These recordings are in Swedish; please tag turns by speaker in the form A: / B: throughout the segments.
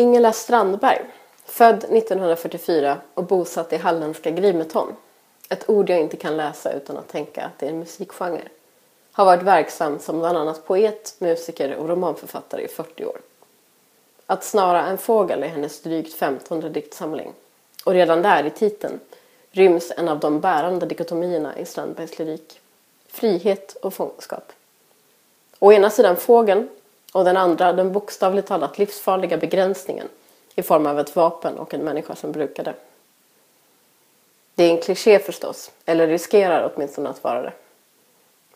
A: Ingela Strandberg, född 1944 och bosatt i halländska Grimeton, ett ord jag inte kan läsa utan att tänka att det är en musikgenre, har varit verksam som bland annat poet, musiker och romanförfattare i 40 år. Att snara en fågel är hennes drygt 15 diktsamling och redan där i titeln ryms en av de bärande dikotomierna i Strandbergs lyrik. Frihet och fångenskap. Å ena sidan fågeln och den andra den bokstavligt talat livsfarliga begränsningen i form av ett vapen och en människa som brukar det. Det är en kliché förstås, eller riskerar åtminstone att vara det.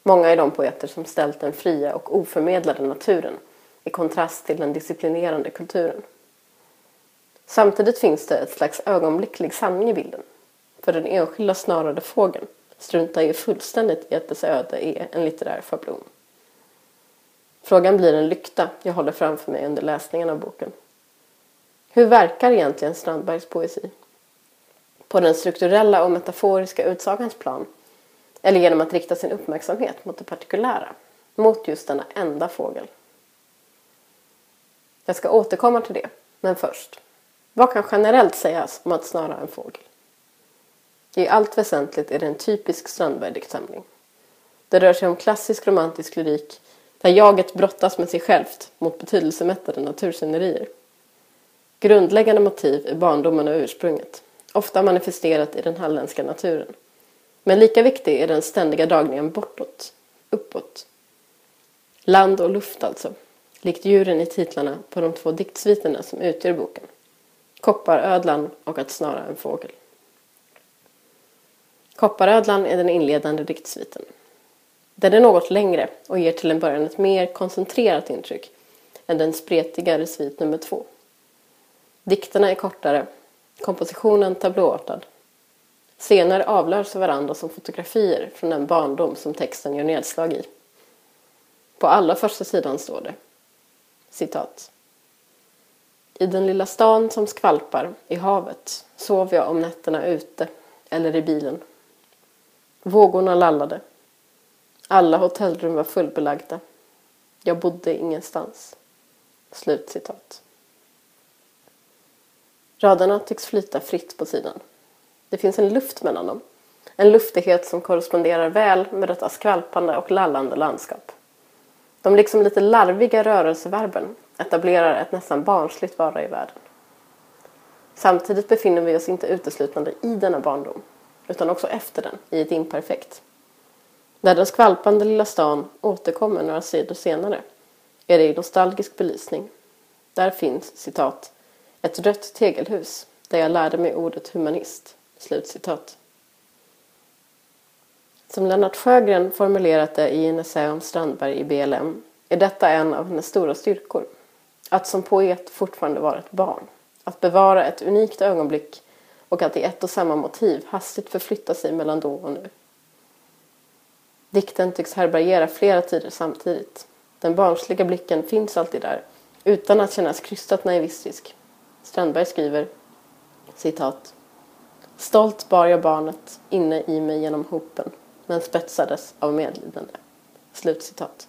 A: Många är de poeter som ställt den fria och oförmedlade naturen i kontrast till den disciplinerande kulturen. Samtidigt finns det ett slags ögonblicklig sanning i bilden. För den enskilda snarade fågeln struntar ju fullständigt i att dess öde är en litterär schablon. Frågan blir en lykta jag håller framför mig under läsningen av boken. Hur verkar egentligen Strandbergs poesi? På den strukturella och metaforiska utsagans plan? Eller genom att rikta sin uppmärksamhet mot det partikulära? Mot just denna enda fågel? Jag ska återkomma till det, men först. Vad kan generellt sägas om att snara en fågel? I allt väsentligt är det en typisk Strandberg-diktsamling. Det rör sig om klassisk romantisk lyrik där jaget brottas med sig självt mot betydelsemättade naturscenerier. Grundläggande motiv är barndomen och ursprunget, ofta manifesterat i den halländska naturen. Men lika viktig är den ständiga dragningen bortåt, uppåt. Land och luft alltså, likt djuren i titlarna på de två diktsviterna som utgör boken. Kopparödlan och Att snara en fågel. Kopparödlan är den inledande diktsviten. Den är något längre och ger till en början ett mer koncentrerat intryck än den spretigare svit nummer två. Dikterna är kortare, kompositionen tablåartad. Scener avlöser varandra som fotografier från den barndom som texten gör nedslag i. På allra första sidan står det citat. I den lilla stan som skvalpar i havet sov jag om nätterna ute eller i bilen. Vågorna lallade. Alla hotellrum var fullbelagda. Jag bodde ingenstans. Slutcitat. Raderna tycks flyta fritt på sidan. Det finns en luft mellan dem. En luftighet som korresponderar väl med detta skvalpande och lallande landskap. De liksom lite larviga rörelseverben etablerar ett nästan barnsligt vara i världen. Samtidigt befinner vi oss inte uteslutande i denna barndom utan också efter den i ett imperfekt. När den skvalpande lilla stan återkommer några sidor senare är det i nostalgisk belysning. Där finns, citat, ett rött tegelhus där jag lärde mig ordet humanist. Slutcitat. Som Lennart Sjögren formulerat det i en essä om Strandberg i BLM är detta en av hennes stora styrkor. Att som poet fortfarande vara ett barn. Att bevara ett unikt ögonblick och att i ett och samma motiv hastigt förflytta sig mellan då och nu. Dikten tycks härbärgera flera tider samtidigt. Den barnsliga blicken finns alltid där, utan att kännas krystat naivistisk. Strandberg skriver citat. Stolt bar jag barnet inne i mig genom hopen, men spetsades av medlidande. Slutcitat.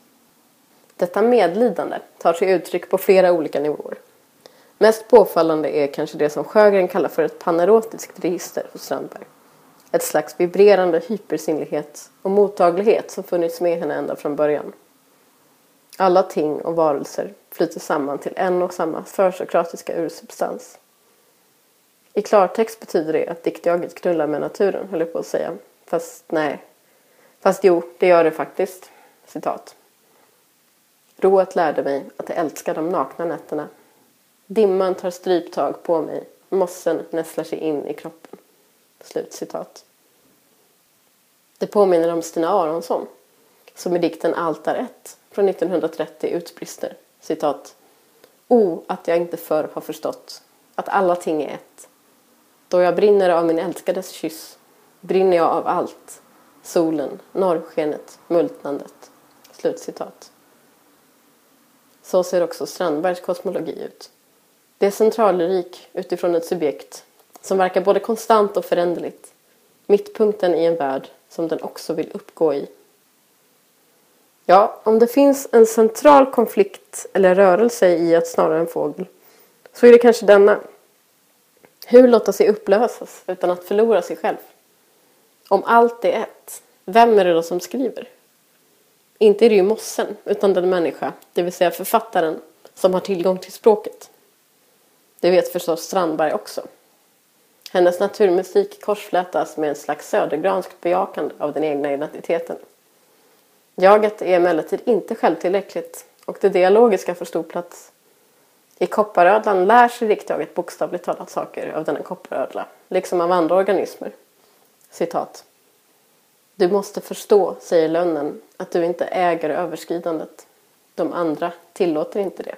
A: Detta medlidande tar sig uttryck på flera olika nivåer. Mest påfallande är kanske det som Sjögren kallar för ett panerotiskt register hos Strandberg. Ett slags vibrerande hypersinnlighet och mottaglighet som funnits med henne ända från början. Alla ting och varelser flyter samman till en och samma försokratiska ursubstans. I klartext betyder det att diktjaget knullar med naturen, höll jag på att säga. Fast nej. Fast jo, det gör det faktiskt. Citat. Rået lärde mig att jag älskar de nakna nätterna. Dimman tar stryptag på mig. Mossen nästlar sig in i kroppen. Slut citat. Det påminner om Stina Aronsson som i dikten Altar 1 från 1930 utbrister citat. O, att jag inte förr har förstått att alla ting är ett. Då jag brinner av min älskades kyss brinner jag av allt. Solen, norrskenet, multnandet. Slutcitat. Så ser också Strandbergs kosmologi ut. Det är centrallyrik utifrån ett subjekt som verkar både konstant och föränderligt. Mittpunkten i en värld som den också vill uppgå i. Ja, om det finns en central konflikt eller rörelse i att snara en fågel så är det kanske denna. Hur låta sig upplösas utan att förlora sig själv? Om allt är ett, vem är det då som skriver? Inte är det ju mossen, utan den människa, det vill säga författaren, som har tillgång till språket. Det vet förstås Strandberg också. Hennes naturmusik korsflätas med en slags södergranskt bejakande av den egna identiteten. Jaget är emellertid inte självtillräckligt och det dialogiska får stor plats. I kopparödlan lär sig riktjaget bokstavligt talat saker av denna kopparödla, liksom av andra organismer. Citat. Du måste förstå, säger lönnen, att du inte äger överskridandet. De andra tillåter inte det.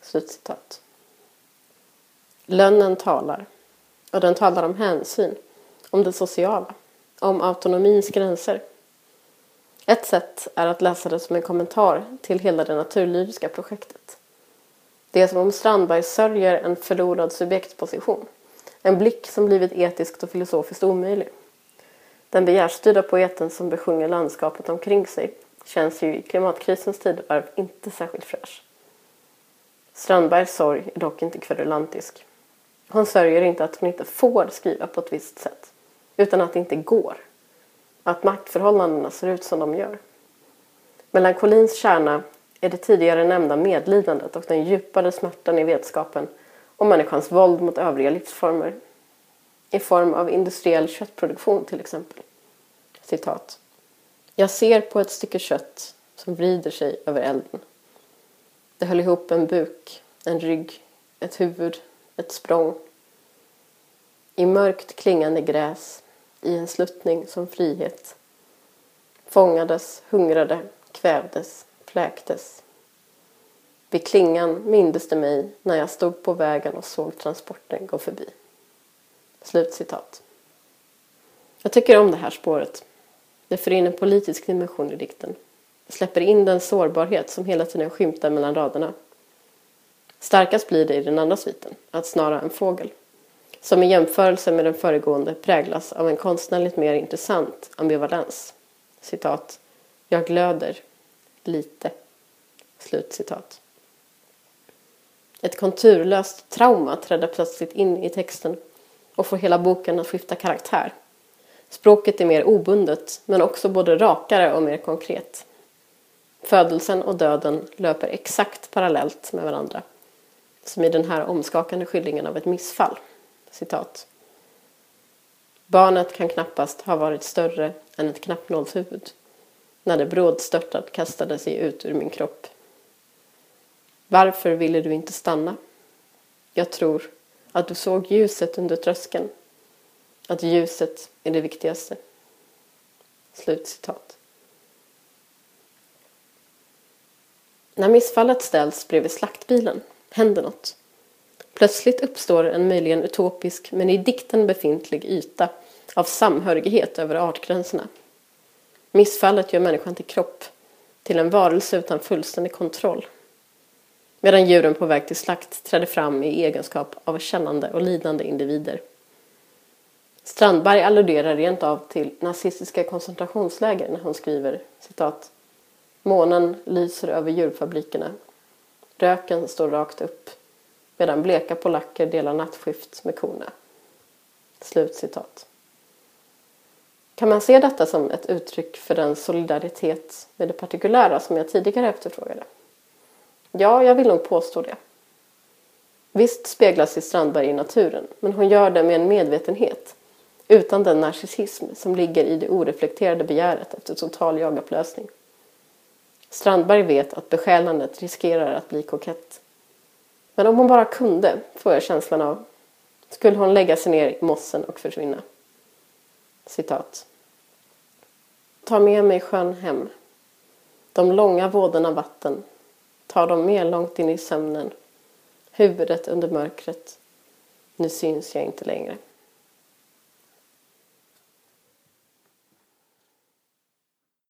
A: Slutcitat. Lönnen talar. Och den talar om hänsyn, om det sociala, om autonomins gränser. Ett sätt är att läsa det som en kommentar till hela det naturlyriska projektet. Det är som om Strandberg sörjer en förlorad subjektposition. En blick som blivit etiskt och filosofiskt omöjlig. Den begärstyrda poeten som besjunger landskapet omkring sig känns ju i klimatkrisens tidevarv inte särskilt fräsch. Strandbergs sorg är dock inte kverulantisk. Hon sörjer inte att hon inte får skriva på ett visst sätt, utan att det inte går. Att maktförhållandena ser ut som de gör. Melankolins kärna är det tidigare nämnda medlidandet och den djupare smärtan i vetskapen om människans våld mot övriga livsformer. I form av industriell köttproduktion till exempel. Citat. Jag ser på ett stycke kött som vrider sig över elden. Det höll ihop en buk, en rygg, ett huvud, ett språng. I mörkt klingande gräs, i en sluttning som frihet. Fångades, hungrade, kvävdes, fläktes. Vid klingan mindes det mig när jag stod på vägen och såg transporten gå förbi. Slutcitat. Jag tycker om det här spåret. Det för in en politisk dimension i dikten. Det släpper in den sårbarhet som hela tiden skymtar mellan raderna. Starkast blir det i den andra sviten, att snara en fågel, som i jämförelse med den föregående präglas av en konstnärligt mer intressant ambivalens. Citat. Jag glöder. Lite. Slut citat. Ett konturlöst trauma trädde plötsligt in i texten och får hela boken att skifta karaktär. Språket är mer obundet, men också både rakare och mer konkret. Födelsen och döden löper exakt parallellt med varandra som i den här omskakande skildringen av ett missfall. Citat. Barnet kan knappast ha varit större än ett knappnålshuvud när det brådstörtat kastade sig ut ur min kropp. Varför ville du inte stanna? Jag tror att du såg ljuset under tröskeln. Att ljuset är det viktigaste. Slutcitat. När missfallet ställs bredvid slaktbilen händer något. Plötsligt uppstår en möjligen utopisk men i dikten befintlig yta av samhörighet över artgränserna. Missfallet gör människan till kropp, till en varelse utan fullständig kontroll. Medan djuren på väg till slakt träder fram i egenskap av kännande och lidande individer. Strandberg alluderar rent av till nazistiska koncentrationsläger när hon skriver citat Månen lyser över djurfabrikerna Röken står rakt upp medan bleka polacker delar nattskift med korna. Slutcitat. Kan man se detta som ett uttryck för den solidaritet med det partikulära som jag tidigare efterfrågade? Ja, jag vill nog påstå det. Visst speglas i Strandberg i naturen, men hon gör det med en medvetenhet utan den narcissism som ligger i det oreflekterade begäret efter total jagupplösning. Strandberg vet att besjälandet riskerar att bli kokett. Men om hon bara kunde, får jag känslan av, skulle hon lägga sig ner i mossen och försvinna. Citat. Ta med mig sjön hem. De långa vådorna vatten. Ta dem med långt in i sömnen. Huvudet under mörkret. Nu syns jag inte längre.